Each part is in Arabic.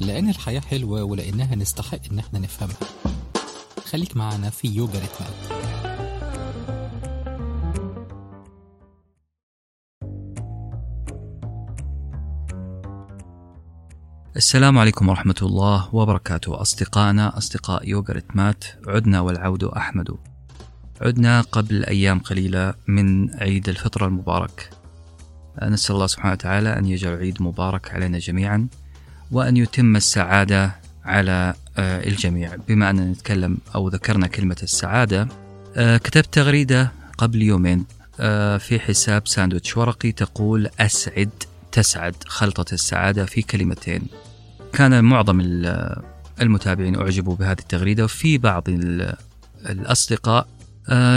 لأن الحياة حلوة ولأنها نستحق إن إحنا نفهمها. خليك معنا في يوجا ريتمات السلام عليكم ورحمة الله وبركاته. أصدقائنا أصدقاء يوغا ريتمات عدنا والعود أحمد. عدنا قبل أيام قليلة من عيد الفطر المبارك. نسأل الله سبحانه وتعالى أن يجعل عيد مبارك علينا جميعا. وأن يتم السعادة على آه، الجميع. بما أننا نتكلم أو ذكرنا كلمة السعادة آه، كتبت تغريدة قبل يومين آه، في حساب ساندويتش ورقي تقول أسعد تسعد خلطة السعادة في كلمتين. كان معظم المتابعين أعجبوا بهذه التغريدة وفي بعض الأصدقاء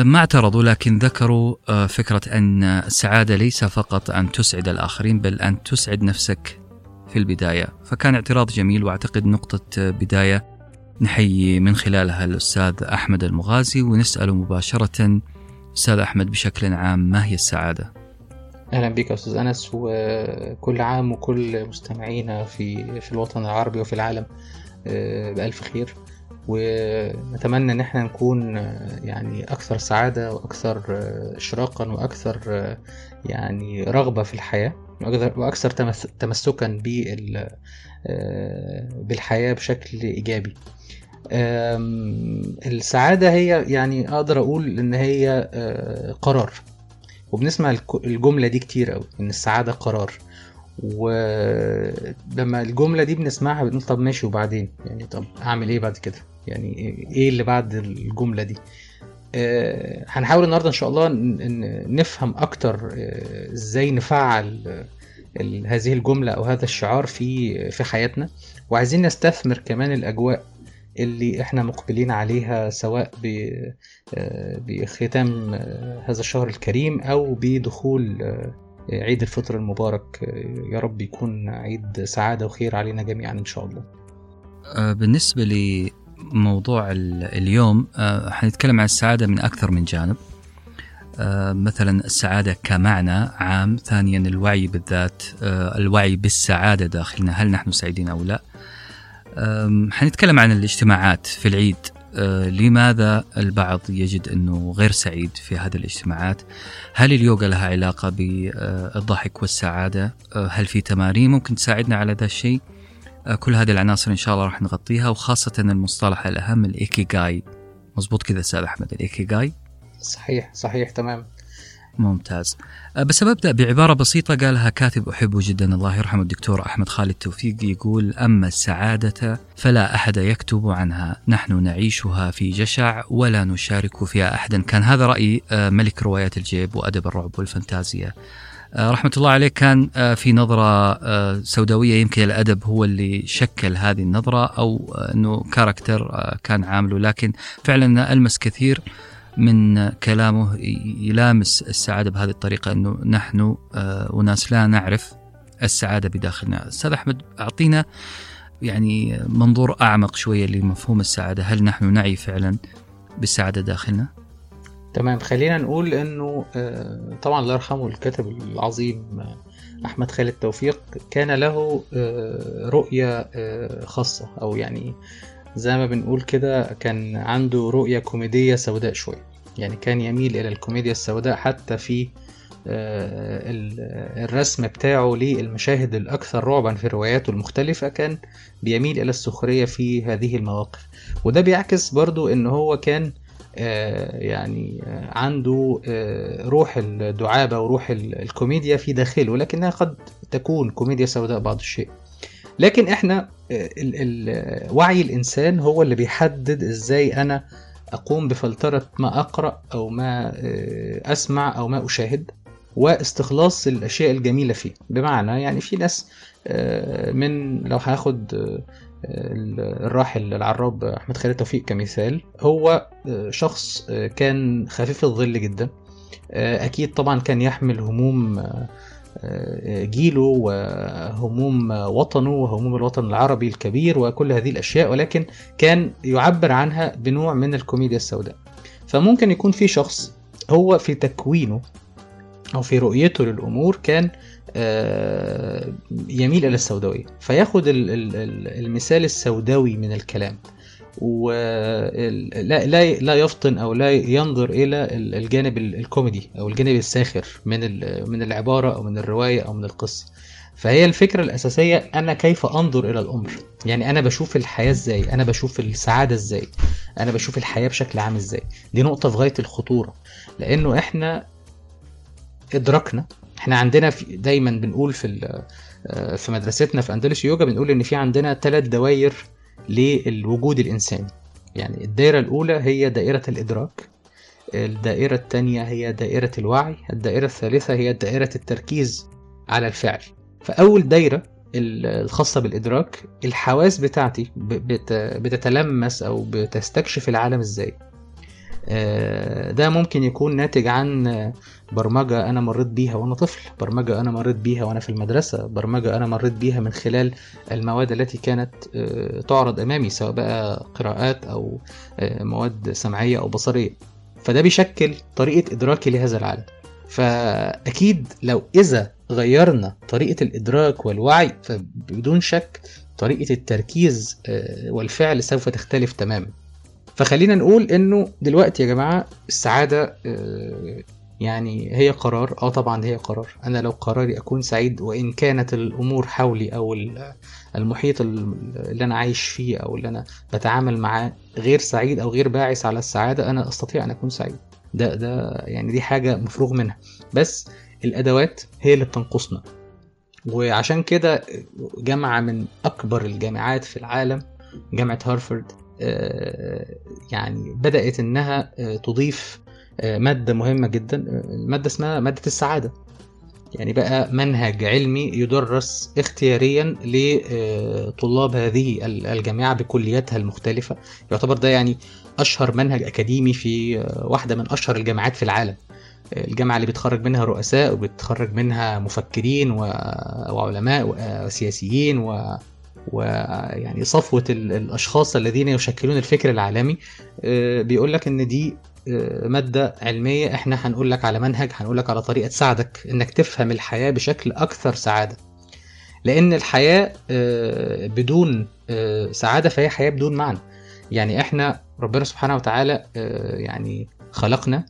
ما اعترضوا لكن ذكروا فكرة أن السعادة ليس فقط أن تسعد الآخرين بل أن تسعد نفسك في البداية فكان اعتراض جميل وأعتقد نقطة بداية نحيي من خلالها الأستاذ أحمد المغازي ونسأله مباشرة أستاذ أحمد بشكل عام ما هي السعادة؟ أهلا بك أستاذ أنس وكل عام وكل مستمعينا في في الوطن العربي وفي العالم آه، بألف خير ونتمنى إن إحنا نكون آه، يعني أكثر سعادة وأكثر آه، اشراقا وأكثر يعني رغبة في الحياة وأكثر تمسكا بالحياة بشكل إيجابي. السعادة هي يعني أقدر أقول إن هي قرار. وبنسمع الجملة دي كتير قوي إن السعادة قرار. ولما الجملة دي بنسمعها بنقول طب ماشي وبعدين؟ يعني طب أعمل إيه بعد كده؟ يعني إيه اللي بعد الجملة دي؟ آه هنحاول النهاردة إن شاء الله نفهم أكتر آه إزاي نفعل آه هذه الجملة أو هذا الشعار في في حياتنا. وعايزين نستثمر كمان الأجواء اللي إحنا مقبلين عليها سواء بختام هذا الشهر الكريم أو بدخول عيد الفطر المبارك. يا رب يكون عيد سعادة وخير علينا جميعا إن شاء الله. بالنسبة لموضوع اليوم حنتكلم عن السعادة من أكثر من جانب مثلا السعادة كمعنى عام ثانيا الوعي بالذات الوعي بالسعادة داخلنا هل نحن سعيدين أو لا حنتكلم عن الاجتماعات في العيد لماذا البعض يجد إنه غير سعيد في هذه الاجتماعات؟ هل اليوغا لها علاقة بالضحك والسعادة؟ أه، هل في تمارين ممكن تساعدنا على ذا الشيء؟ أه، كل هذه العناصر إن شاء الله راح نغطيها وخاصة المصطلح الأهم الإيكيغاي. مزبوط كذا أستاذ أحمد الإيكيغاي؟ صحيح صحيح تمام. ممتاز. أه، بس ببدأ بعبارة بسيطة قالها كاتب أحبه جدا الله يرحمه الدكتور أحمد خالد توفيق يقول أما السعادة فلا أحد يكتب عنها نحن نعيشها في جشع ولا نشارك فيها أحدا. كان هذا رأي أه، ملك روايات الجيب وأدب الرعب والفانتازيا. رحمة الله عليه كان في نظرة سوداوية يمكن الأدب هو اللي شكل هذه النظرة أو أنه كاركتر كان عامله. لكن فعلا ألمس كثير من كلامه يلامس السعادة بهذه الطريقة أنه نحن أناس آه، لا نعرف السعادة بداخلنا. أستاذ أحمد أعطينا يعني منظور أعمق شوية لمفهوم السعادة. هل نحن نعي فعلا بالسعادة داخلنا؟ تمام خلينا نقول إنه آه، طبعا الله يرحمه الكاتب العظيم آه، أحمد خالد توفيق كان له رؤية خاصة أو يعني زي ما بنقول كده كان عنده رؤية كوميدية سوداء شوية. يعني كان يميل إلى الكوميديا السوداء حتى في آه، الرسم بتاعه للمشاهد الأكثر رعبا في رواياته المختلفة كان بيميل إلى السخرية في هذه المواقف. وده بيعكس برضو إن هو كان آه، يعني آه، عنده روح الدعابة وروح الكوميديا في داخله لكنها قد تكون كوميديا سوداء بعض الشيء. لكن إحنا وعي الإنسان هو اللي بيحدد إزاي أنا أقوم بفلترة ما أقرأ أو ما آه، أسمع أو ما أشاهد واستخلاص الأشياء الجميلة فيه. بمعنى يعني في ناس آه، من لو هاخد آه، الراحل العراب أحمد خالد توفيق كمثال هو شخص كان خفيف الظل جدا. أكيد طبعا كان يحمل هموم جيله وهموم وطنه وهموم الوطن العربي الكبير وكل هذه الأشياء ولكن كان يعبر عنها بنوع من الكوميديا السوداء. فممكن يكون في شخص هو في تكوينه أو في رؤيته للأمور كان آه، يميل إلى السوداوية. فياخد ال- ال- ال- المثال السوداوي من الكلام. ولا لا لا يفطن أو لا ينظر إلى ال- الجانب ال- الكوميدي أو الجانب الساخر من من العبارة أو من الرواية أو من القصة. فهي الفكرة الأساسية أنا كيف أنظر إلى الأمر؟ يعني أنا بشوف الحياة إزاي؟ أنا بشوف السعادة إزاي؟ أنا بشوف الحياة بشكل عام إزاي؟ دي نقطة في غاية الخطورة. لأنه إحنا إدركنا إحنا عندنا في دايما بنقول في آه، في مدرستنا في أندلس يوجا بنقول إن في عندنا ثلاث دوائر للوجود الإنساني. يعني الدائرة الأولى هي دائرة الإدراك الدائرة الثانية هي دائرة الوعي الدائرة الثالثة هي دائرة التركيز على الفعل. فأول دايره ال- الخاصة بالإدراك الحواس بتاعتي بتتلمس أو بتستكشف العالم إزاي؟ آه، ده ممكن يكون ناتج عن آه، برمجة أنا مريت بيها وأنا طفل برمجة أنا مريت بيها وأنا في المدرسة برمجة أنا مريت بيها من خلال المواد التي كانت آه، تعرض أمامي سواء بقى قراءات أو آه، مواد سمعية أو بصرية. فده بيشكل طريقة إدراكي لهذا العالم. فأكيد لو إذا غيرنا طريقة الإدراك والوعي فبدون شك طريقة التركيز آه، والفعل سوف تختلف تماما. فخلينا نقول إنه دلوقتي يا جماعة السعادة آه، يعني هي قرار. آه طبعا هي قرار. أنا لو قراري أكون سعيد وإن كانت الأمور حولي أو ال- المحيط ال- اللي أنا عايش فيه أو اللي أنا بتعامل معاه غير سعيد أو غير باعث على السعادة أنا أستطيع أن أكون سعيد. ده ده يعني دي حاجة مفروغ منها. بس الأدوات هي اللي بتنقصنا. وعشان كده جامعه من أكبر الجامعات في العالم جامعة هارفارد آه، يعني بدأت إنها آه، تضيف آه، مادة مهمة جدا آه، المادة اسمها مادة السعادة. يعني بقى منهج علمي يدرس اختياريا لطلاب هذه ال- الجامعة بكلياتها المختلفة. يعتبر ده يعني أشهر منهج أكاديمي في آه، واحدة من أشهر الجامعات في العالم. آه، الجامعة اللي بتخرج منها رؤساء وبتخرج منها مفكرين وعلماء وسياسيين و ويعني صفوة ال- الأشخاص الذين يشكلون الفكر العالمي آه، بيقول لك إن دي آه، مادة علمية إحنا هنقول لك على منهج هنقول لك على طريقة تساعدك إنك تفهم الحياة بشكل أكثر سعادة. لأن الحياة آه، بدون سعادة فهي حياة بدون معنى. يعني إحنا ربنا سبحانه وتعالى يعني خلقنا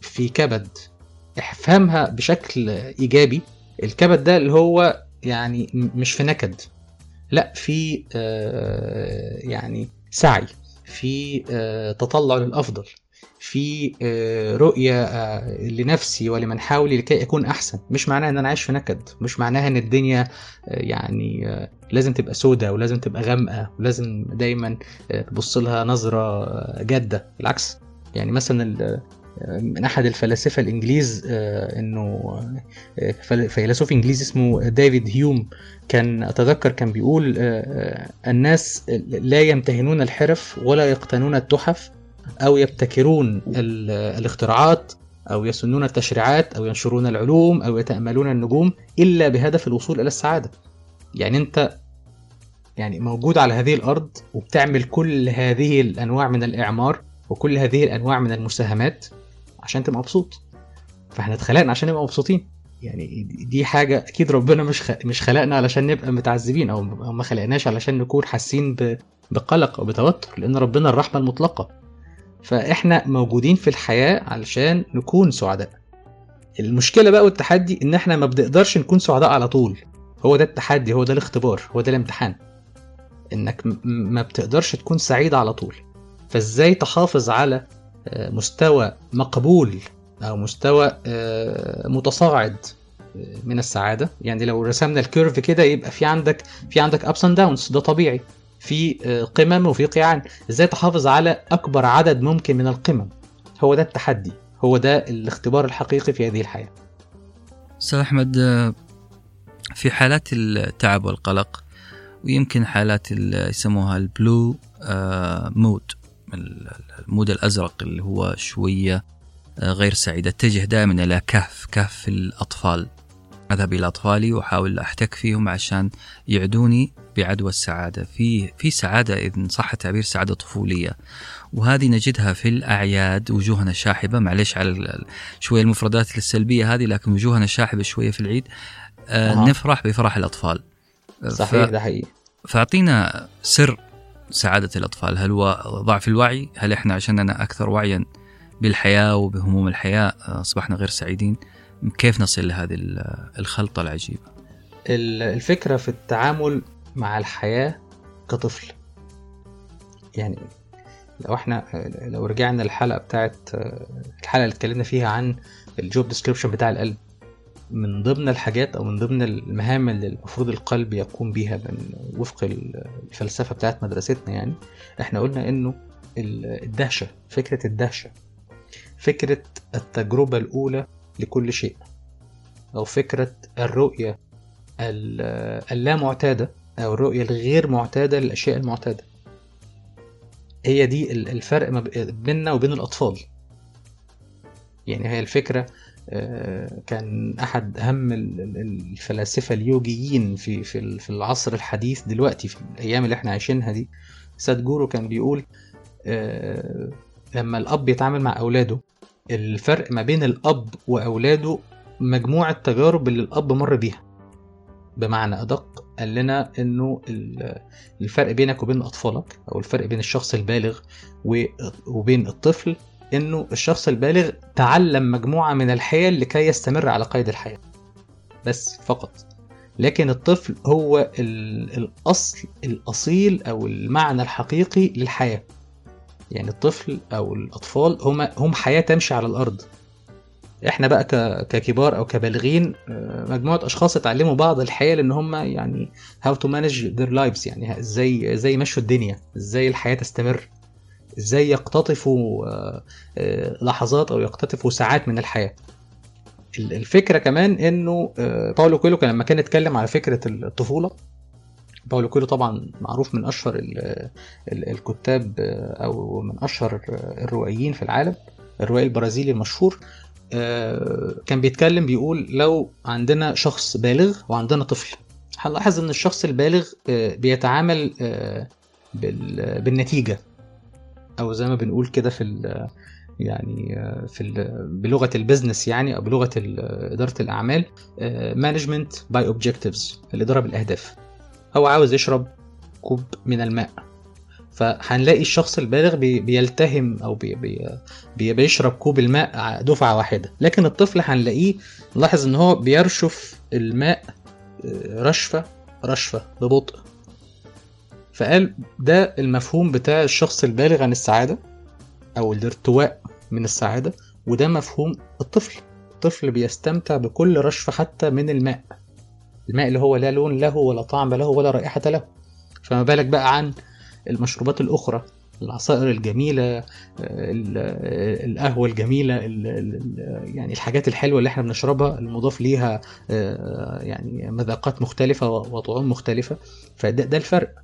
في كبد. افهمها بشكل إيجابي. الكبد ده اللي هو يعني مش في نكد. لا في آه، يعني سعي في آه، تطلع للأفضل في آه، رؤية آه، لنفسي ولمن حولي لكي أكون أحسن. مش معناها إن أنا عايش في نكد مش معناها إن الدنيا يعني لازم تبقى سودة ولازم تبقى غامقة ولازم دايما تبص لها نظرة آه، جادة. بالعكس يعني مثلا من أحد الفلاسفة الإنجليز آه، إنه آه، فيلسوف إنجليزي اسمه ديفيد هيوم كان أتذكر كان بيقول آه، الناس لا يمتهنون الحرف ولا يقتنون التحف أو يبتكرون ال- الاختراعات أو يسنون التشريعات أو ينشرون العلوم أو يتأملون النجوم إلا بهدف الوصول إلى السعادة. يعني أنت يعني موجود على هذه الأرض وبتعمل كل هذه الأنواع من الإعمار وكل هذه الأنواع من المساهمات. عشان تبقى مبسوط فاحنا اتخلقنا عشان نبقى مبسوطين يعني دي حاجة أكيد ربنا مش. مش خلقنا علشان نبقى متعذبين أو ما خلقناش علشان نكون حاسين. بقلق أو بتوتر لأن ربنا الرحمة المطلقة فإحنا موجودين في الحياة علشان نكون سعداء المشكلة بقى والتحدي إن إحنا ما بنقدرش نكون سعداء على طول هو ده التحدي هو ده الاختبار هو ده الامتحان إنك. ما بتقدرش تكون سعيد على طول فإزاي تحافظ على مستوى مقبول أو مستوى آه، متصاعد آه، من السعادة. يعني لو رسمنا ال curve كده يبقى في عندك في عندك ups and downs ده طبيعي. في آه، قمم وفي قيعان. إزاي تحافظ على أكبر عدد ممكن من القمم؟ هو ده التحدي. هو ده الاختبار الحقيقي في هذه الحياة. أستاذ أحمد في حالات التعب والقلق ويمكن حالات ال- يسموها ال blue mood ال mood الأزرق اللي هو شوية آه، غير سعيد اتجه دائما إلى كهف كهف الأطفال. أذهب إلى أطفالي وأحاول أحتك فيهم عشان يعدوني بعدوى السعادة. في في سعادة إذا صح التعبير سعادة طفولية. وهذه نجدها في الأعياد وجوهنا شاحبة. معلش على شوية المفردات السلبية هذه لكن وجوهنا شاحبة شوية في العيد. آه. نفرح بفرح الأطفال. صحيح ده حقيقي. فأعطينا سر سعادة الأطفال. هل هو ضعف الوعي؟ هل إحنا عشاننا أكثر وعيا بالحياة وبهموم الحياة آه، أصبحنا غير سعيدين؟ كيف نصل لهذه ال- الخلطة العجيبة؟ ال- الفكرة في التعامل مع الحياة كطفل. يعني لو إحنا لو رجعنا الحلقة بتاعت الحلقة اللي اتكلمنا فيها عن الجوب ديسكريبشن بتاع القلب من ضمن الحاجات أو من ضمن المهام اللي المفروض القلب يقوم بيها من وفق الفلسفة بتاعت مدرستنا يعني إحنا قلنا إنه ال- الدهشة فكرة الدهشة فكرة التجربة الأولى لكل شيء أو فكرة الرؤية ال- اللامعتادة أو الرؤية الغير معتادة للأشياء المعتادة. هي دي ال- الفرق بيننا وبين الأطفال. يعني هي الفكرة آه، كان أحد أهم ال- ال- الفلاسفة اليوجيين في في في العصر الحديث دلوقتي في الأيام اللي إحنا عايشينها دي. سادجورو كان بيقول آه، لما الأب يتعامل مع أولاده الفرق ما بين الأب وأولاده مجموعة تجارب اللي الأب مر بيها. بمعنى أدق قال لنا ال- الفرق بينك وبين أطفالك أو الفرق بين الشخص البالغ وبين الطفل إنه الشخص البالغ تعلم مجموعة من الحيل لكي يستمر على قيد الحياة. بس فقط. لكن الطفل هو ال- الأصل الأصيل أو المعنى الحقيقي للحياة. يعني الطفل أو الأطفال هم هم حياة تمشي على الأرض. إحنا بقى ككبار أو كبالغين آه، مجموعة أشخاص اتعلموا بعض الحياة إن هم يعني how to manage their lives يعني إزاي إزاي يمشوا الدنيا إزاي الحياة تستمر. إزاي يقتطفوا آه، آه، لحظات أو يقتطفوا ساعات من الحياة. ال- الفكرة كمان انه آه، باولو كويلو لما كان اتكلم على فكرة الطفولة باولو كويلو طبعا معروف من أشهر ال- ال- الكتاب أو من أشهر الروائيين في العالم الروائي البرازيلي المشهور. كان بيتكلم بيقول لو عندنا شخص بالغ وعندنا طفل هنلاحظ إن الشخص البالغ بيتعامل بال- بالنتيجة. أو زي ما بنقول كده في يعني في بلغة ال business يعني أو بلغة إدارة الأعمال management by objectives الاداره بالاهداف هو عاوز يشرب كوب من الماء. فهنلاقي الشخص البالغ بي- بيلتهم أو بي بي بي- بيشرب كوب الماء دفعة واحدة. لكن الطفل هنلاقيه نلاحظ إن هو بيرشف الماء آه، رشفة رشفة ببطء. فقال ده المفهوم بتاع الشخص البالغ عن السعادة أو الارتواء من السعادة وده مفهوم الطفل. الطفل بيستمتع بكل رشفة حتى من الماء. الماء اللي هو لا لون له ولا طعم له ولا رائحة له. فما بالك بقى عن المشروبات الأخرى العصائر الجميلة ال- القهوة الجميلة ال- ال- يعني الحاجات الحلوة اللي إحنا بنشربها المضاف ليها آه، يعني مذاقات مختلفة وطعوم مختلفة. فده ده الفرق.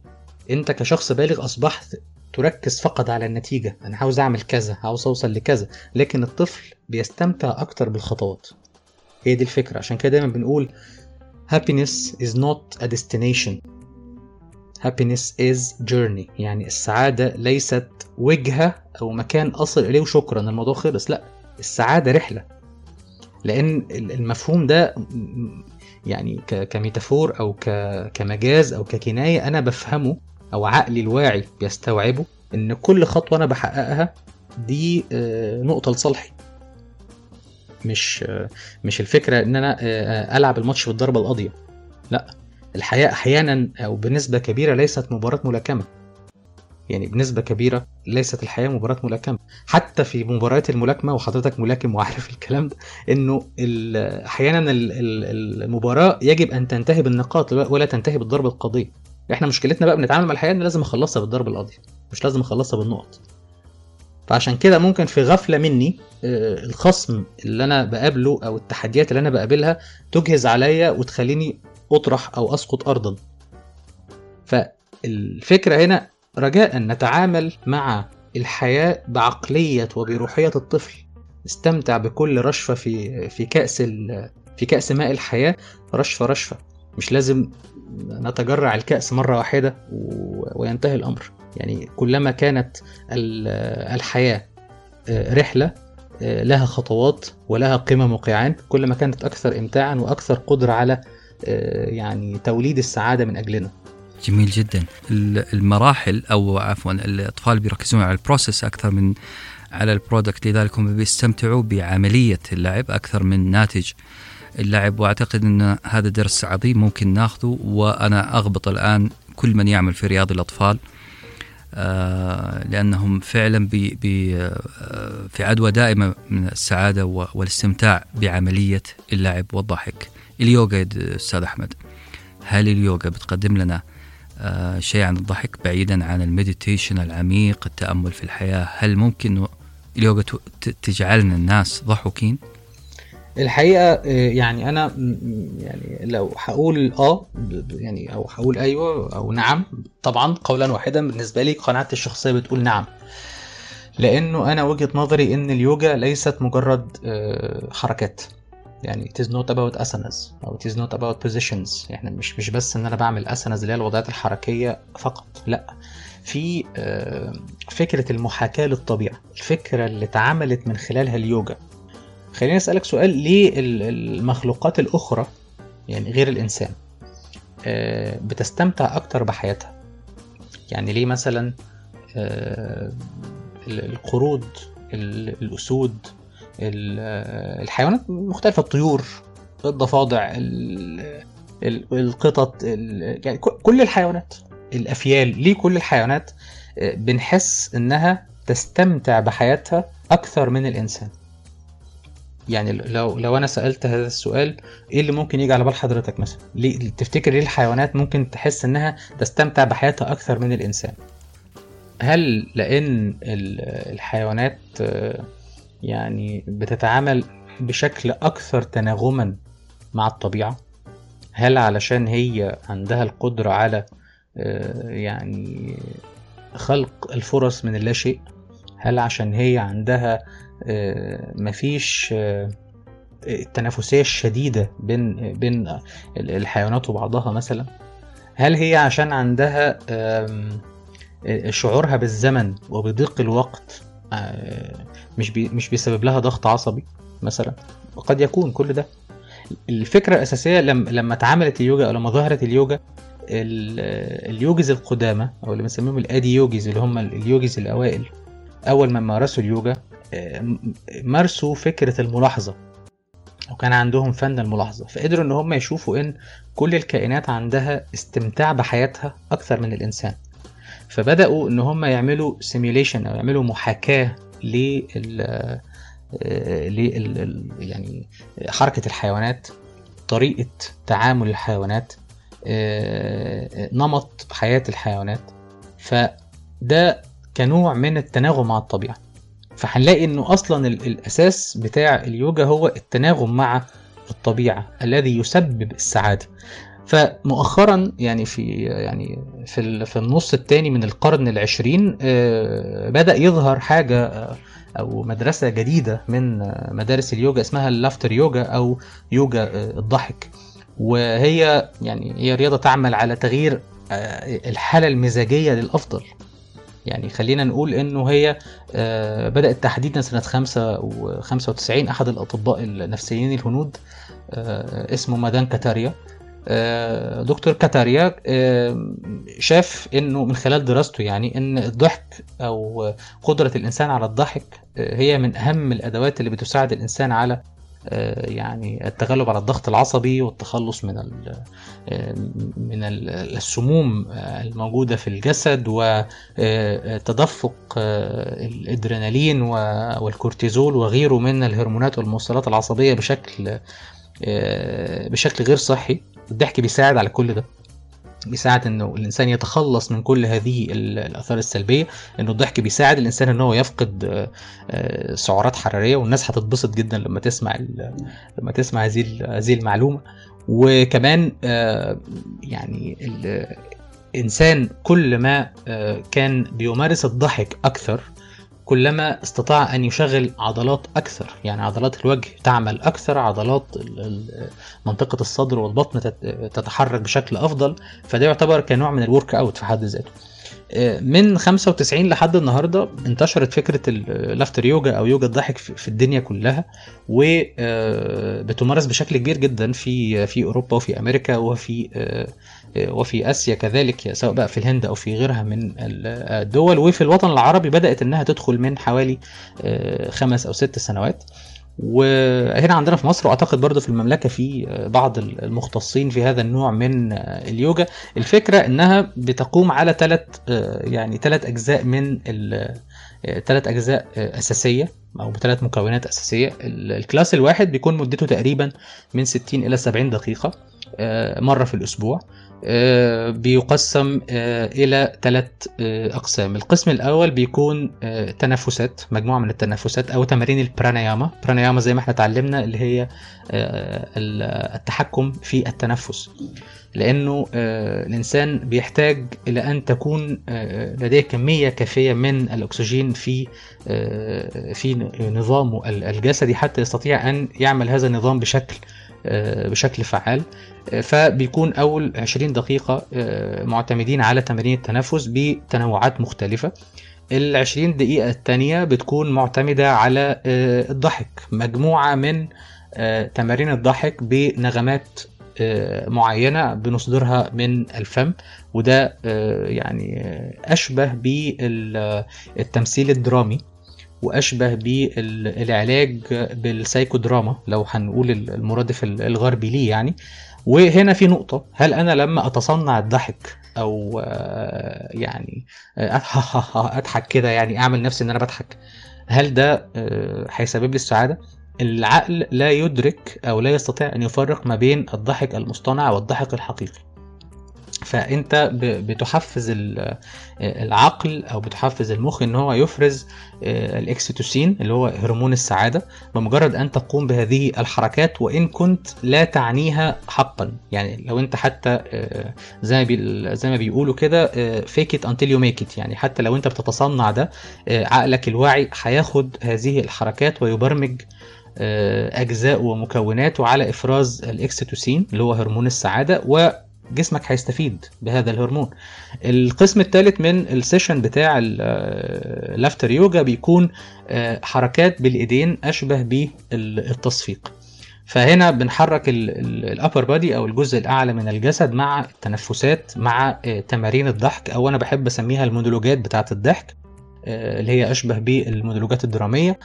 انت كشخص بالغ اصبحت تركز فقط على النتيجة. أنا عاوز اعمل كذا عاوز اوصل لكذا. لكن الطفل بيستمتع أكتر بالخطوات. هي دي الفكرة. عشان كده دايما بنقول happiness is not a destination. happiness is journey. يعني السعادة ليست وجهة أو مكان أصل إليه وشكرا. الموضوع خلص. لا السعادة رحلة. لأن المفهوم ده يعني كميتافور أو كمجاز أو ككناية أنا بفهمه أو عقلي الواعي بيستوعبه إن كل خطوة أنا بحققها دي آه، نقطة لصالحي. مش آه، مش الفكرة إن أنا آه، ألعب الماتش بالضربة القاضية. لا الحياة أحيانا أو بنسبة كبيرة ليست مباراة ملاكمة. يعني بنسبة كبيرة ليست الحياة مباراة ملاكمة. حتى في مباريات الملاكمة وحضرتك ملاكم وعارف الكلام ده ال- ال- المباراة يجب أن تنتهي بالنقاط ولا تنتهي بالضربة القاضية. إحنا مشكلتنا بقى بنتعامل مع الحياة إن لازم أخلصها بالضربة القاضية مش لازم أخلصها بالنقط. فعشان كده ممكن في غفلة مني آه، الخصم اللي أنا بقابله أو التحديات اللي أنا بقابلها تجهز عليا وتخليني أطرح أو أسقط ارضا. فالفكرة هنا رجاء نتعامل مع الحياة بعقلية وبروحية الطفل. استمتع بكل رشفة في في كأس في كأس ماء الحياة رشفة رشفة. مش لازم نتجرع الكأس مرة واحدة وينتهي الأمر. يعني كلما كانت الحياة رحلة لها خطوات ولها قمم وقيعان كلما كانت أكثر إمتاعا وأكثر قدرة على يعني توليد السعادة من أجلنا. جميل جدا. المراحل أو عفوا الأطفال بيركزون على ال process أكثر من على ال product لذلك هم بيستمتعوا بعملية اللعب أكثر من ناتج. اللعب وأعتقد إن هذا درس عظيم ممكن ناخذه وأنا أغبط الآن كل من يعمل في رياض الأطفال آه لأنهم فعلا بي بي آه في عدوى دائمة من السعادة والاستمتاع بعملية اللعب والضحك. اليوغا أستاذ أحمد هل اليوغا بتقدم لنا آه شيء عن الضحك بعيدا عن ال meditation العميق التأمل في الحياة هل ممكن اليوغا تجعلنا الناس ضحوكين؟ الحقيقة يعني أنا يعني لو هقول آه يعني أو هقول أيوه أو نعم طبعا قولا واحدا بالنسبة لي قناعتي الشخصية بتقول نعم. لأنه أنا وجهة نظري إن اليوجا ليست مجرد حركات. يعني it is not about asanas أو it is not about positions. إحنا مش مش بس إن أنا بعمل asanas اللي هي الوضعيات الحركية فقط لا. في فكرة المحاكاة للطبيعة الفكرة اللي اتعملت من خلالها اليوجا. خليني أسألك سؤال ليه المخلوقات الأخرى يعني غير الإنسان بتستمتع أكتر بحياتها؟ يعني ليه مثلا القرود الأسود الحيوانات المختلفه الطيور الضفادع القطط يعني كل الحيوانات الأفيال ليه كل الحيوانات بنحس إنها تستمتع بحياتها أكثر من الإنسان؟ يعني لو لو أنا سألت هذا السؤال إيه اللي ممكن يجي على بال حضرتك مثلا؟ ليه تفتكر ليه الحيوانات ممكن تحس إنها تستمتع بحياتها أكثر من الإنسان؟ هل لأن الحيوانات يعني بتتعامل بشكل أكثر تناغما مع الطبيعة؟ هل علشان هي عندها القدرة على يعني خلق الفرص من اللاشيء هل عشان هي عندها مفيش التنافسية الشديدة بين بين الحيوانات وبعضها مثلا. هل هي عشان عندها شعورها بالزمن وبضيق الوقت مش بي مش بيسبب لها ضغط عصبي مثلا؟ قد يكون كل ده. الفكرة الأساسية لما لما اتعملت اليوجا أو لما ظهرت اليوجا اليوجز القدامى أو اللي بنسميهم الآدي يوجز اللي هم اليوجز الأوائل أول ما مارسوا اليوجا مارسوا فكرة الملاحظة وكان عندهم فن الملاحظة فقدروا إن هم يشوفوا إن كل الكائنات عندها استمتاع بحياتها أكثر من الإنسان. فبدأوا إن هم يعملوا سيميوليشن أو يعملوا محاكاة لل لل يعني حركة الحيوانات طريقة تعامل الحيوانات نمط حياة الحيوانات. فده كنوع من التناغم مع الطبيعة. فهنلاقي إنه أصلا الأساس بتاع اليوجا هو التناغم مع الطبيعة الذي يسبب السعادة. فمؤخرا يعني في يعني في في النص الثاني من القرن العشرين بدأ يظهر حاجة أو مدرسة جديدة من مدارس اليوجا اسمها اللافتر يوجا أو يوجا الضحك. وهي يعني هي رياضة تعمل على تغيير الحالة المزاجية للأفضل. يعني خلينا نقول إنه هي بدأت تحديدا سنة 95 أحد الأطباء النفسيين الهنود اسمه مادان كاتاريا. دكتور كاتاريا شاف إنه من خلال دراسته يعني إن الضحك أو قدرة الإنسان على الضحك هي من أهم الأدوات اللي بتساعد الإنسان على يعني التغلب على الضغط العصبي والتخلص من من السموم الموجودة في الجسد وتدفق الادرينالين والكورتيزول وغيره من الهرمونات والموصلات العصبية بشكل بشكل غير صحي. الضحك بيساعد على كل ده. بيساعد إنه الإنسان يتخلص من كل هذه الآثار السلبية إنه الضحك بيساعد الإنسان إن هو يفقد سعرات حرارية والناس هتتبسط جدا لما تسمع لما تسمع هذه هذه المعلومة. وكمان يعني الإنسان كل ما كان بيمارس الضحك أكثر كلما استطاع أن يشغل عضلات أكثر يعني عضلات الوجه تعمل أكثر عضلات منطقة الصدر والبطن تت- تتحرك بشكل أفضل فده يعتبر كنوع من ال workout في حد ذاته. آه، من 95 لحد النهارده انتشرت فكرة ال laughter yoga أو يوجا الضحك في الدنيا كلها وبتمارس بشكل كبير جدا في في أوروبا وفي أمريكا وفي آه، آه، وفي آسيا كذلك سواء بقى في الهند أو في غيرها من ال- الدول. وفي الوطن العربي بدأت إنها تدخل من حوالي آه، خمس أو ست سنوات. وهنا عندنا في مصر وأعتقد برضه في المملكة في آه، بعض المختصين في هذا النوع من آه، اليوجا. الفكرة إنها بتقوم على ثلاث يعني ثلاث أجزاء من ثلاث أجزاء أساسية أو بثلاث مكونات أساسية. ال- الكلاس الواحد بيكون مدته تقريبا من 60 إلى 70 دقيقة. آه، مرة في الأسبوع آه، بيقسم آه، إلى ثلاث أقسام. القسم الأول بيكون تنفسات مجموعة من التنفسات أو تمارين البرانياما برانياما زي ما إحنا اتعلمنا اللي هي ال- التحكم في التنفس. لأنه آه، الإنسان بيحتاج إلى أن تكون لديه كمية كافية من الأكسجين في في نظامه ال- الجسدي حتى يستطيع أن يعمل هذا النظام بشكل بشكل فعال. آه، فبيكون أول 20 دقيقة آه، معتمدين على تمارين التنفس بتنوعات مختلفة. ال 20 دقيقة التانية بتكون معتمدة على آه، الضحك. مجموعة من آه، تمارين الضحك بنغمات آه، معينة بنصدرها من الفم. وده آه، يعني آه، أشبه بالتمثيل الدرامي. وأشبه بالعلاج بالسايكودراما لو هنقول المرادف الغربي ليه يعني وهنا في نقطة هل أنا لما أتصنع الضحك أو آه، يعني آه، أضحك كده يعني أعمل نفسي إن أنا بضحك هل ده آه، هيسبب لي السعادة؟ العقل لا يدرك أو لا يستطيع أن يفرق ما بين الضحك المصطنع والضحك الحقيقي فأنت بتحفز ال- العقل أو بتحفز المخ إن هو يفرز آه، الإكسيتوسين اللي هو هرمون السعادة بمجرد أن تقوم بهذه الحركات وإن كنت لا تعنيها حقا. يعني لو أنت حتى آه، زي ما زي ما بيقولوا كده fake it until you make it يعني حتى لو أنت بتتصنع ده آه، عقلك الواعي هياخد هذه الحركات ويبرمج أجزاء ومكوناته على إفراز الأوكسيتوسين اللي هو هرمون السعادة وجسمك هيستفيد بهذا الهرمون. القسم الثالث من ال session بتاع ال laughter yoga بيكون آه، حركات بالإيدين أشبه بالتصفيق. فهنا بنحرك ال upper body أو الجزء الأعلى من الجسد مع التنفسات مع آه، تمارين الضحك أو أنا بحب أسميها المونولوجات بتاعة الضحك آه، اللي هي أشبه بالمونولوجات الدرامية.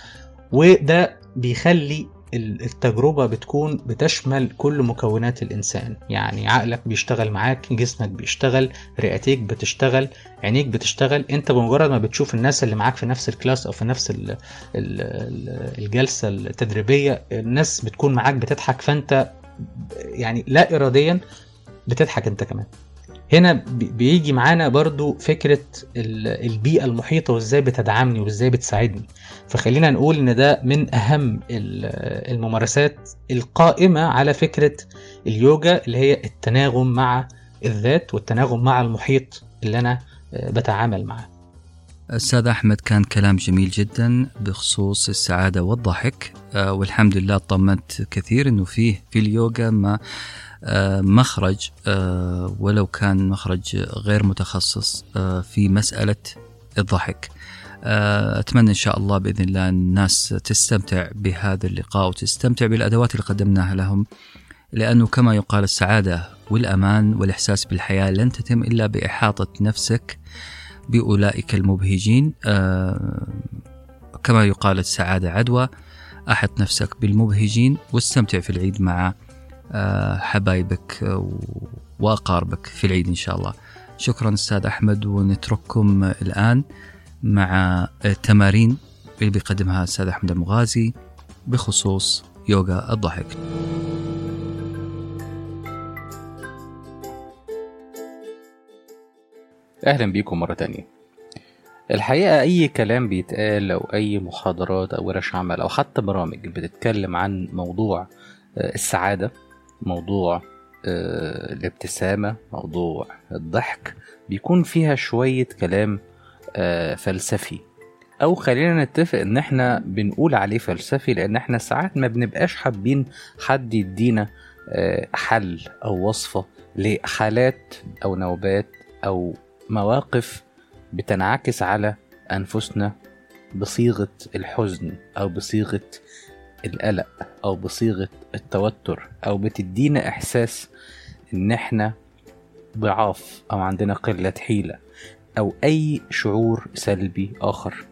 وده بيخلي التجربة بتكون بتشمل كل مكونات الإنسان. يعني عقلك بيشتغل معاك جسمك بيشتغل رئتيك بتشتغل عينيك بتشتغل. انت بمجرد ما بتشوف الناس اللي معاك في نفس ال class أو في نفس ال ال ال الجلسة التدريبية الناس بتكون معاك بتضحك. فأنت يعني لا إراديا بتضحك أنت كمان. هنا بي- بيجي معانا برضو فكرة ال- البيئة المحيطة وازاي بتدعمني وازاي بتساعدني. فخلينا نقول إن ده من أهم ال- الممارسات القائمة على فكرة اليوجا اللي هي التناغم مع الذات والتناغم مع المحيط اللي أنا آه، بتعامل معاه. أستاذ أحمد كان كلام جميل جدا بخصوص السعادة والضحك آه، والحمد لله طمنت كثير أنه فيه في اليوغا ما مخرج آه، ولو كان مخرج غير متخصص آه، في مسألة الضحك. آه، أتمنى إن شاء الله بإذن الله الناس تستمتع بهذا اللقاء وتستمتع بالأدوات اللي قدمناها لهم لأنه كما يقال السعادة والأمان والإحساس بالحياة لن تتم إلا بإحاطة نفسك بأولئك المبهجين. آه، كما يقال السعادة عدوى أحط نفسك بالمبهجين واستمتع في العيد مع آه، حبايبك آه، وأقاربك في العيد إن شاء الله. شكرا أستاذ أحمد ونترككم الآن مع التمارين اللي بيقدمها الأستاذ أحمد المغازي بخصوص يوغا الضحك. أهلا بيكم مرة تانية. الحقيقة أي كلام بيتقال أو أي محاضرات أو ورش عمل أو حتى برامج بتتكلم عن موضوع آه، السعادة موضوع آه، الابتسامة موضوع الضحك بيكون فيها شوية كلام آه، فلسفي. أو خلينا نتفق إن إحنا بنقول عليه فلسفي لأن إحنا ساعات ما بنبقاش حابين حد يدينا آه، حل أو وصفة لحالات أو نوبات أو مواقف بتنعكس على أنفسنا بصيغة الحزن أو بصيغة القلق أو بصيغة التوتر أو بتدينا إحساس إن إحنا ضعاف أو عندنا قلة حيلة أو أي شعور سلبي آخر.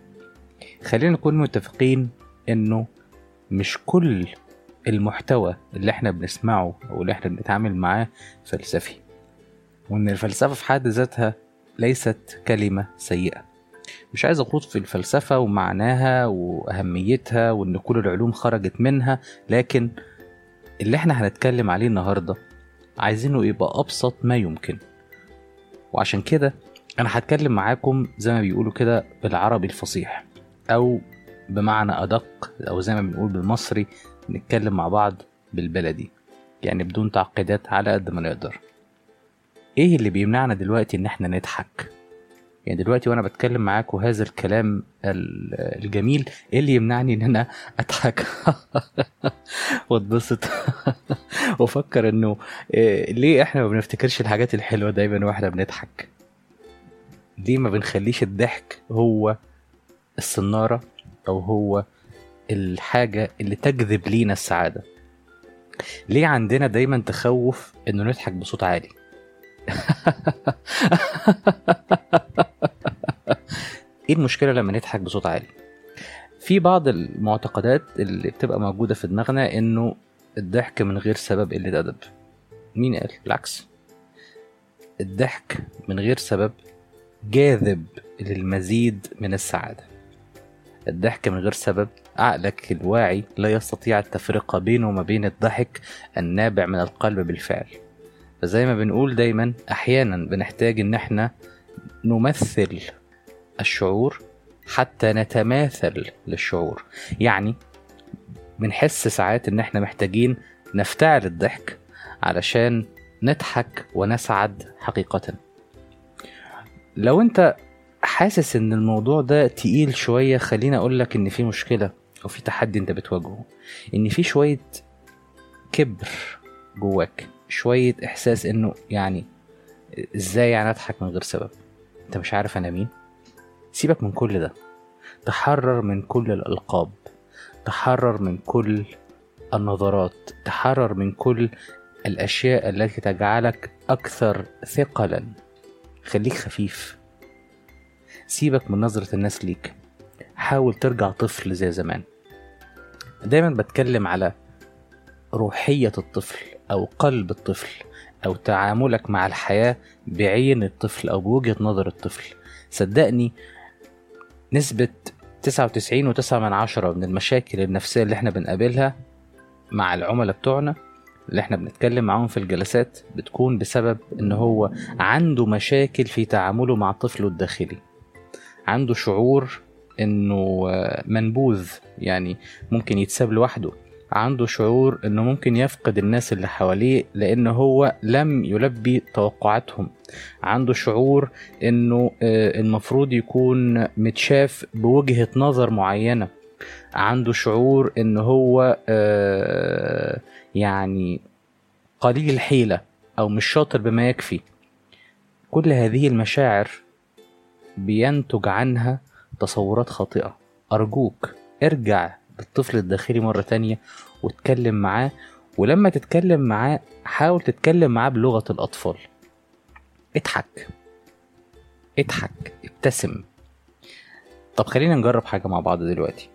خلينا نكون متفقين إنه مش كل المحتوى اللي إحنا بنسمعه أو اللي إحنا بنتعامل معاه فلسفي وإن الفلسفة في حد ذاتها ليست كلمة سيئة. مش عايز أخوض في الفلسفة ومعناها وأهميتها وإن كل العلوم خرجت منها لكن اللي إحنا هنتكلم عليه النهاردة عايزينه يبقى أبسط ما يمكن. وعشان كده أنا هتكلم معاكم زي ما بيقولوا كده بالعربي الفصيح أو بمعنى أدق أو زي ما بنقول بالمصري نتكلم مع بعض بالبلدي يعني بدون تعقيدات على قد ما نقدر. إيه اللي بيمنعنا دلوقتي إن إحنا نضحك؟ يعني دلوقتي وأنا بتكلم معاكم هذا الكلام ال- الجميل إيه اللي يمنعني إن أنا أضحك؟ وأتبسط. وأفكر إنه إيه ليه إحنا ما بنفتكرش الحاجات الحلوة دايما وإحنا بنضحك؟ ليه ما بنخليش الضحك هو الصنارة أو هو الحاجة اللي تجذب لينا السعادة؟ ليه عندنا دايما تخوف إنه نضحك بصوت عالي؟ إيه المشكلة لما نضحك بصوت عالي؟ في بعض المعتقدات اللي بتبقى موجودة في دماغنا إنه الضحك من غير سبب قلة أدب. مين قال؟ بالعكس الضحك من غير سبب جاذب للمزيد من السعادة. الضحك من غير سبب عقلك الواعي لا يستطيع التفرقة بينه وما بين الضحك النابع من القلب بالفعل. فزي ما بنقول دايما أحيانا بنحتاج إن إحنا نمثل الشعور حتى نتماثل للشعور. يعني بنحس ساعات إن إحنا محتاجين نفتعل الضحك علشان نضحك ونسعد حقيقة. لو أنت حاسس إن الموضوع ده تقيل شوية خليني أقول لك إن في مشكلة أو في تحدي أنت بتواجهه. إن في شوية كبر جواك شوية إحساس إنه يعني إزاي يعني أضحك من غير سبب؟ أنت مش عارف أنا مين؟ سيبك من كل ده. تحرر من كل الألقاب. تحرر من كل النظرات. تحرر من كل الأشياء التي تجعلك أكثر ثقلا. خليك خفيف. سيبك من نظرة الناس ليك. حاول ترجع طفل زي زمان. دايما بتكلم على روحية الطفل أو قلب الطفل أو تعاملك مع الحياة بعين الطفل أو بوجهة نظر الطفل. صدقني نسبة 99.9 من المشاكل النفسية اللي إحنا بنقابلها مع العملاء بتوعنا اللي إحنا بنتكلم معاهم في الجلسات بتكون بسبب إن هو عنده مشاكل في تعامله مع طفله الداخلي. عنده شعور إنه منبوذ يعني ممكن يتساب لوحده. عنده شعور إنه ممكن يفقد الناس اللي حواليه لأن هو لم يلبي توقعاتهم. عنده شعور إنه المفروض يكون متشاف بوجهة نظر معينة. عنده شعور إن هو يعني قليل الحيلة أو مش شاطر بما يكفي. كل هذه المشاعر بينتج عنها تصورات خاطئة. أرجوك ارجع للطفل الداخلي مرة تانية واتكلم معاه ولما تتكلم معاه حاول تتكلم معاه بلغة الأطفال. اضحك. اضحك. ابتسم. طب خلينا نجرب حاجة مع بعض دلوقتي.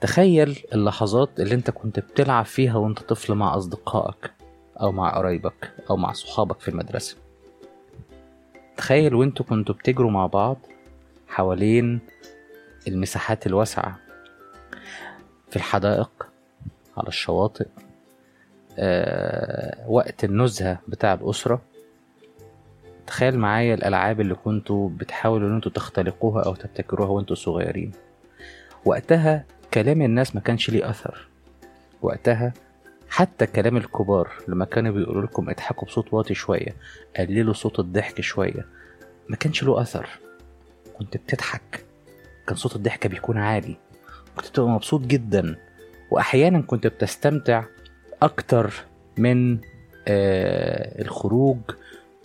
تخيل اللحظات اللي انت كنت بتلعب فيها وانت طفل مع أصدقائك أو مع قرايبك أو مع صحابك في المدرسة. تخيل وانتوا كنتوا بتجروا مع بعض حوالين المساحات الواسعة. في الحدائق على الشواطئ أه وقت النزهة بتاع الأسرة. تخيل معايا الألعاب اللي كنتوا بتحاولوا إن أنتوا تختلقوها أو تبتكروها وانتوا صغيرين. وقتها كلام الناس ما كانش ليه أثر. وقتها حتى كلام الكبار لما كانوا بيقولوا لكم اضحكوا بصوت واطي شوية قللوا صوت الضحك شوية ما كانش له أثر. كنت بتضحك. كان صوت الضحكة بيكون عالي. كنت بتبقى مبسوط جدا وأحيانا كنت بتستمتع أكتر من آه الخروج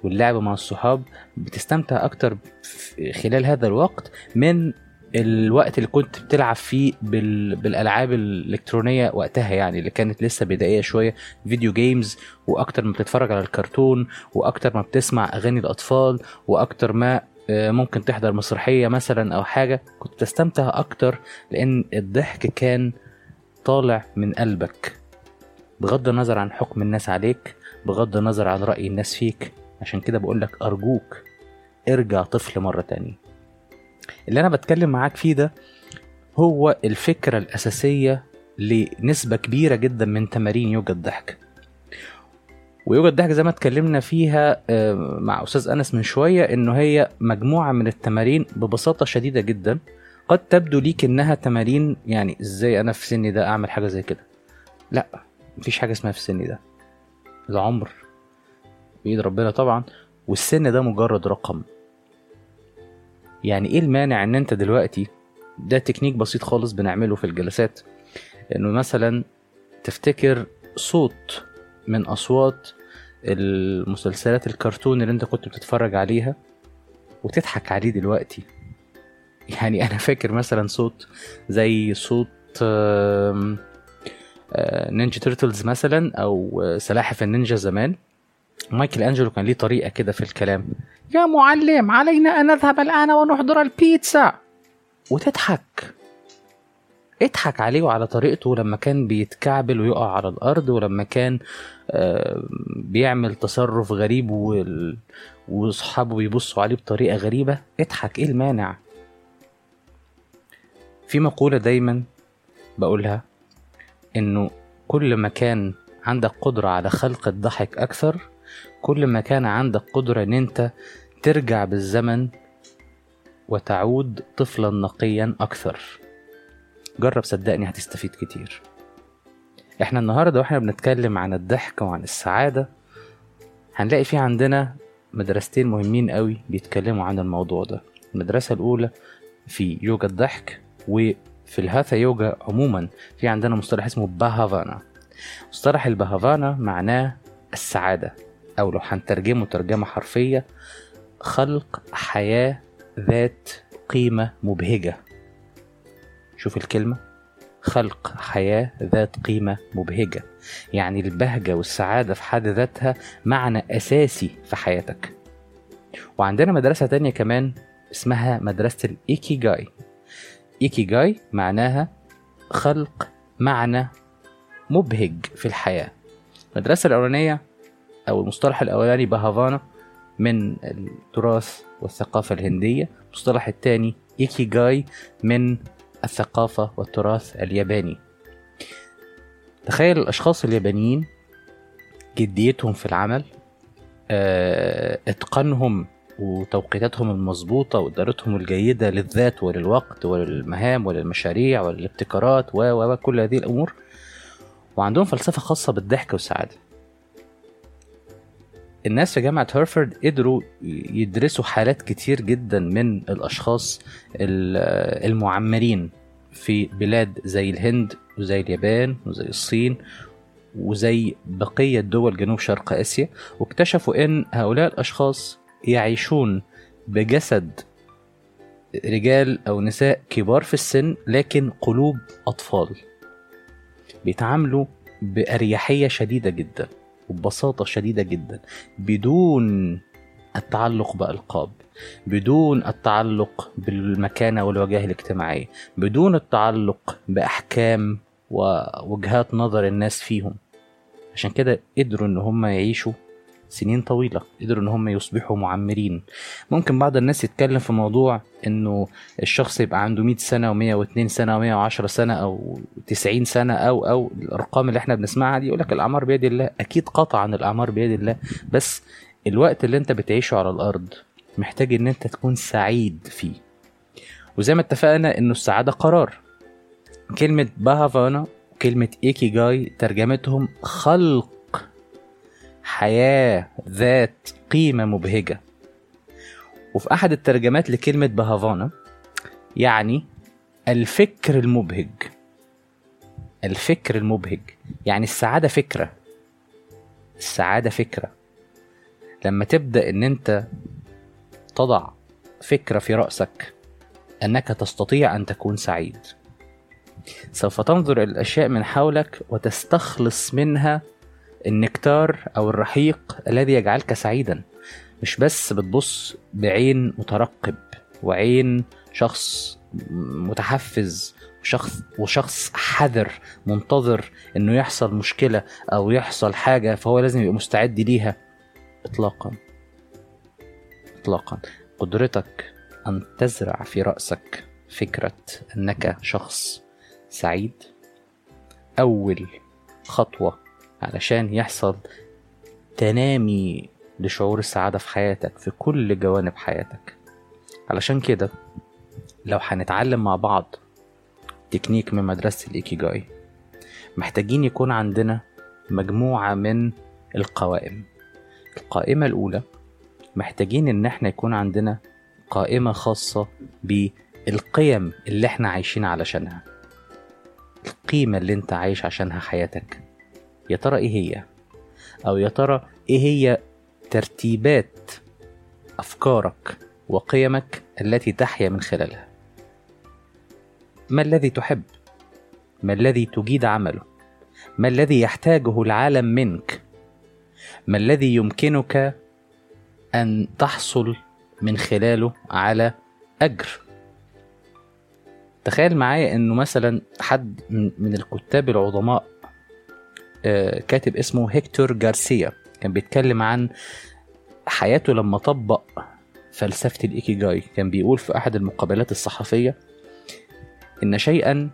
واللعب مع الصحاب. بتستمتع أكتر في- خلال هذا الوقت من الوقت اللي كنت بتلعب فيه بال... بالألعاب الإلكترونية وقتها يعني اللي كانت لسه بدائية شوية فيديو جيمز وأكتر ما بتتفرج على الكرتون وأكتر ما بتسمع أغاني الأطفال وأكتر ما ممكن تحضر مسرحية مثلا أو حاجة كنت تستمتع أكتر لأن الضحك كان طالع من قلبك. بغض النظر عن حكم الناس عليك بغض النظر عن رأي الناس فيك. عشان كده بقول لك أرجوك ارجع طفل مرة تانية. اللي أنا بتكلم معاك فيه ده هو الفكرة الأساسية لنسبة كبيرة جدا من تمارين يوجا الضحك ويوجا الضحك زي ما اتكلمنا فيها آه، مع أستاذ أنس من شوية إنه هي مجموعة من التمارين ببساطة شديدة جدا قد تبدو ليك إنها تمارين يعني إزاي أنا في سني ده أعمل حاجة زي كده؟ لا مفيش حاجة اسمها في سني ده. العمر بإيد ربنا طبعا. والسن ده مجرد رقم. يعني إيه المانع إن أنت دلوقتي ده تكنيك بسيط خالص بنعمله في الجلسات إنه مثلا تفتكر صوت من أصوات المسلسلات الكرتون اللي أنت كنت بتتفرج عليها وتضحك عليه دلوقتي. يعني أنا فاكر مثلا صوت زي صوت آه، نينجا تيرتلز مثلا آه، سلاحف النينجا زمان. مايكل أنجلو كان ليه طريقة كده في الكلام. يا معلم علينا أن نذهب الآن ونحضر البيتزا. وتضحك. اضحك عليه وعلى طريقته لما كان بيتكعبل ويقع على الأرض ولما كان آه، بيعمل تصرف غريب وأصحابه بيبصوا عليه بطريقة غريبة اضحك إيه المانع؟ في مقولة دايما بقولها إنه كل ما كان عندك قدرة على خلق الضحك أكثر كل ما كان عندك قدرة إن أنت ترجع بالزمن وتعود طفلا نقيا أكثر. جرب صدقني هتستفيد كتير. إحنا النهارده وإحنا بنتكلم عن الضحك وعن السعادة هنلاقي في عندنا مدرستين مهمين قوي بيتكلموا عن الموضوع ده. المدرسة الأولى في يوجا الضحك وفي الهاثا يوجا عموما في عندنا مصطلح اسمه باهافانا مصطلح الباهافانا معناه السعادة أو لو هنترجمه ترجمة حرفية خلق حياة ذات قيمة مبهجة. شوف الكلمة. خلق حياة ذات قيمة مبهجة. يعني البهجة والسعادة في حد ذاتها معنى أساسي في حياتك. وعندنا مدرسة تانية كمان اسمها مدرسة الإيكيجاي إيكيجاي معناها خلق معنى مبهج في الحياة. المدرسة الأولانية أو المصطلح الأولاني باهافانا من التراث والثقافة الهندية. المصطلح الثاني إيكيجاي من الثقافة والتراث الياباني. تخيل الأشخاص اليابانيين جديتهم في العمل آه، إتقانهم وتوقيتاتهم المظبوطة وإدارتهم الجيدة للذات وللوقت وللمهام وللمشاريع وللابتكارات و كل هذه الأمور وعندهم فلسفة خاصة بالضحك والسعادة. الناس في جامعة هارفارد قدروا يدرسوا حالات كتير جدا من الأشخاص ال- المعمرين في بلاد زي الهند وزي اليابان وزي الصين وزي بقية دول جنوب شرق آسيا واكتشفوا أن هؤلاء الأشخاص يعيشون بجسد رجال أو نساء كبار في السن لكن قلوب أطفال. بيتعاملوا بأريحية شديدة جدا. وببساطة شديدة جدا. بدون التعلق بألقاب بدون التعلق بالمكانة والوجاهة الاجتماعية بدون التعلق بأحكام ووجهات نظر الناس فيهم. عشان كده قدروا إن هم يعيشوا سنين طويلة قدروا إن هم يصبحوا معمرين. ممكن بعض الناس يتكلم في موضوع إنه الشخص يبقى عنده 100 سنة و102 سنة و110 سنة أو 90 سنة أو أو الأرقام اللي إحنا بنسمعها دي يقولك الأعمار بيد الله. أكيد قطعا الأعمار بيد الله بس الوقت اللي أنت بتعيشه على الأرض محتاج إن أنت تكون سعيد فيه. وزي ما اتفقنا إنه السعادة قرار. كلمة باهافانا وكلمة ايكي جاي ترجمتهم خلق حياة ذات قيمة مبهجة. وفي أحد الترجمات لكلمة باهافانا يعني الفكر المبهج. الفكر المبهج يعني السعادة فكرة. السعادة فكرة. لما تبدأ إن أنت تضع فكرة في رأسك أنك تستطيع أن تكون سعيد. سوف تنظر إلى الأشياء من حولك وتستخلص منها النكتار أو الرحيق الذي يجعلك سعيدا. مش بس بتبص بعين مترقب وعين شخص متحفز وشخص وشخص حذر منتظر إنه يحصل مشكلة أو يحصل حاجة فهو لازم يبقى مستعد ليها. اطلاقا. اطلاقا. قدرتك أن تزرع في رأسك فكرة إنك شخص سعيد. أول خطوة علشان يحصل تنامي لشعور السعادة في حياتك في كل جوانب حياتك. علشان كده لو هنتعلم مع بعض تكنيك من مدرسة الإيكيجاي محتاجين يكون عندنا مجموعة من القوائم. القائمة الأولى محتاجين إن إحنا يكون عندنا قائمة خاصة بالقيم اللي إحنا عايشين علشانها. القيمة اللي إنت عايش عشانها حياتك. يا ترى إيه هي؟ أو يا ترى إيه هي ترتيبات أفكارك وقيمك التي تحيا من خلالها؟ ما الذي تحب؟ ما الذي تجيد عمله؟ ما الذي يحتاجه العالم منك؟ ما الذي يمكنك أن تحصل من خلاله على أجر؟ تخيل معايا إنه مثلا حد من الكتاب العظماء كاتب اسمه هيكتور جارسيا كان بيتكلم عن حياته لما طبق فلسفة الإيكيجاي كان بيقول في أحد المقابلات الصحفية إن شيئا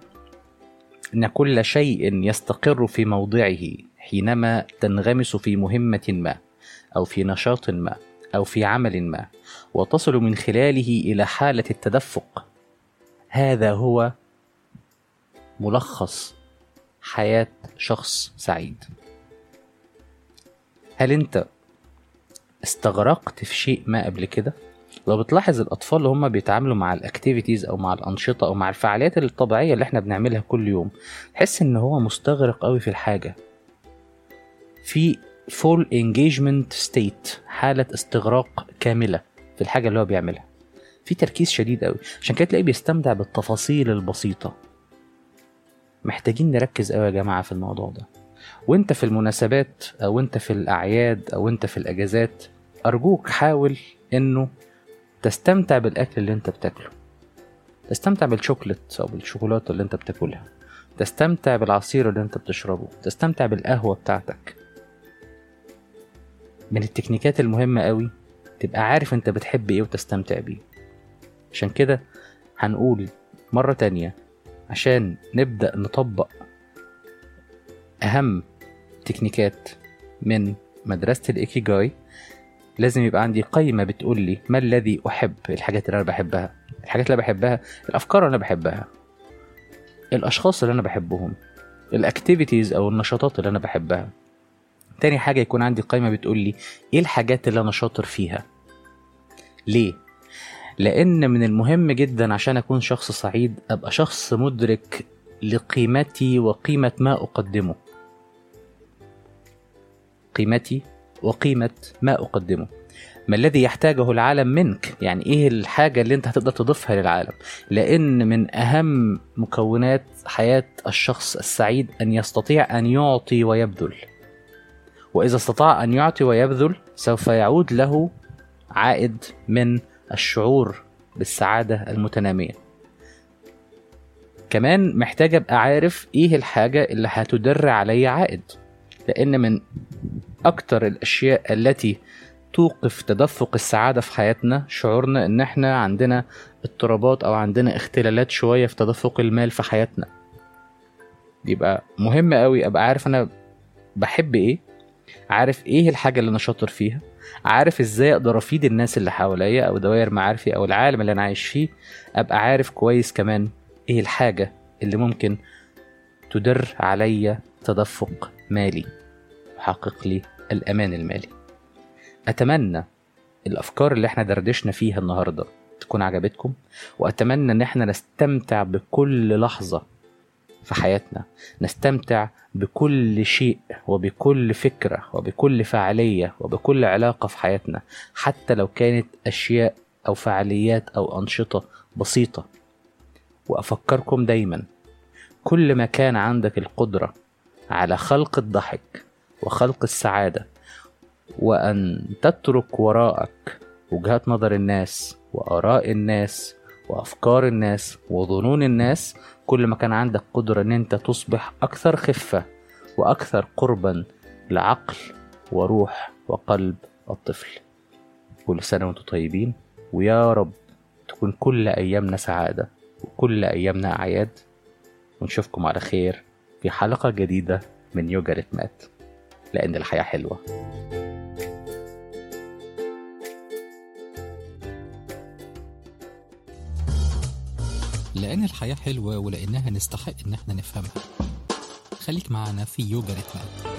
إن كل شيء يستقر في موضعه حينما تنغمس في مهمة ما أو في نشاط ما أو في عمل ما وتصل من خلاله إلى حالة التدفق. هذا هو ملخص حياة شخص سعيد. هل أنت استغرقت في شيء ما قبل كده؟ لو بتلاحظ الأطفال اللي هم بيتعاملوا مع الأكتيفيتيز أو مع الأنشطة أو مع الفعاليات الطبيعية اللي إحنا بنعملها كل يوم تحس إن هو مستغرق قوي في الحاجة. في full engagement state حالة استغراق كاملة في الحاجة اللي هو بيعملها. في تركيز شديد قوي عشان كده تلاقيه بيستمتع بالتفاصيل البسيطة. محتاجين نركز قوي يا جماعة في الموضوع ده. وانت في المناسبات أو انت في الأعياد أو انت في الأجازات أرجوك حاول انه تستمتع بالأكل اللي انت بتاكله. تستمتع بالشوكلت أو بالشوكولاتة اللي انت بتاكلها. تستمتع بالعصير اللي انت بتشربه. تستمتع بالقهوة بتاعتك. من التكنيكات المهمة قوي تبقى عارف انت بتحب إيه وتستمتع بيه. عشان كده هنقول مرة تانية عشان نبدأ نطبق أهم تكنيكات من مدرسة الإيكيجاي لازم يبقى عندي قائمة بتقول لي ما الذي أحب الحاجات اللي أنا بحبها الحاجات اللي أنا بحبها الأفكار اللي أنا بحبها الأشخاص اللي أنا بحبهم الأكتيفيتيز أو النشاطات اللي أنا بحبها. تاني حاجة يكون عندي قائمة بتقول لي إيه الحاجات اللي أنا شاطر فيها؟ ليه؟ لأن من المهم جدا عشان أكون شخص سعيد أبقى شخص مدرك لقيمتي وقيمة ما أقدمه. قيمتي وقيمة ما أقدمه. ما الذي يحتاجه العالم منك؟ يعني إيه الحاجة اللي أنت هتقدر تضيفها للعالم؟ لأن من أهم مكونات حياة الشخص السعيد أن يستطيع أن يعطي ويبذل. وإذا استطاع أن يعطي ويبذل سوف يعود له عائد من الشعور بالسعادة المتنامية. كمان محتاج أبقى عارف إيه الحاجة اللي هتدر علي عائد لأن من أكتر الأشياء التي توقف تدفق السعادة في حياتنا شعورنا إن إحنا عندنا اضطرابات أو عندنا اختلالات شوية في تدفق المال في حياتنا. يبقى مهم قوي أبقى عارف أنا بحب إيه عارف إيه الحاجة اللي أنا شاطر فيها عارف إزاي أقدر افيد الناس اللي حواليا أو دوائر معارفي أو العالم اللي أنا عايش فيه ابقى عارف كويس كمان إيه الحاجة اللي ممكن تدر عليا تدفق مالي وحقق لي الأمان المالي. أتمنى الأفكار اللي إحنا دردشنا فيها النهارده تكون عجبتكم وأتمنى إن إحنا نستمتع بكل لحظة في حياتنا. نستمتع بكل شيء وبكل فكرة وبكل فعالية وبكل علاقة في حياتنا حتى لو كانت أشياء أو فعاليات أو أنشطة بسيطة. وأفكركم دايما كل ما كان عندك القدرة على خلق الضحك وخلق السعادة وأن تترك وراءك وجهات نظر الناس وآراء الناس وأفكار الناس وظنون الناس كل ما كان عندك قدرة إن أنت تصبح أكثر خفة وأكثر قربا لعقل وروح وقلب الطفل. كل سنة وأنتم طيبين. ويا رب تكون كل أيامنا سعادة وكل أيامنا أعياد. ونشوفكم على خير في حلقة جديدة من يوجا ريتمات. لأن الحياة حلوة. لأن الحياة حلوة ولأنها نستحق إن إحنا نفهمها. خليك معنا في يوجا ريتمات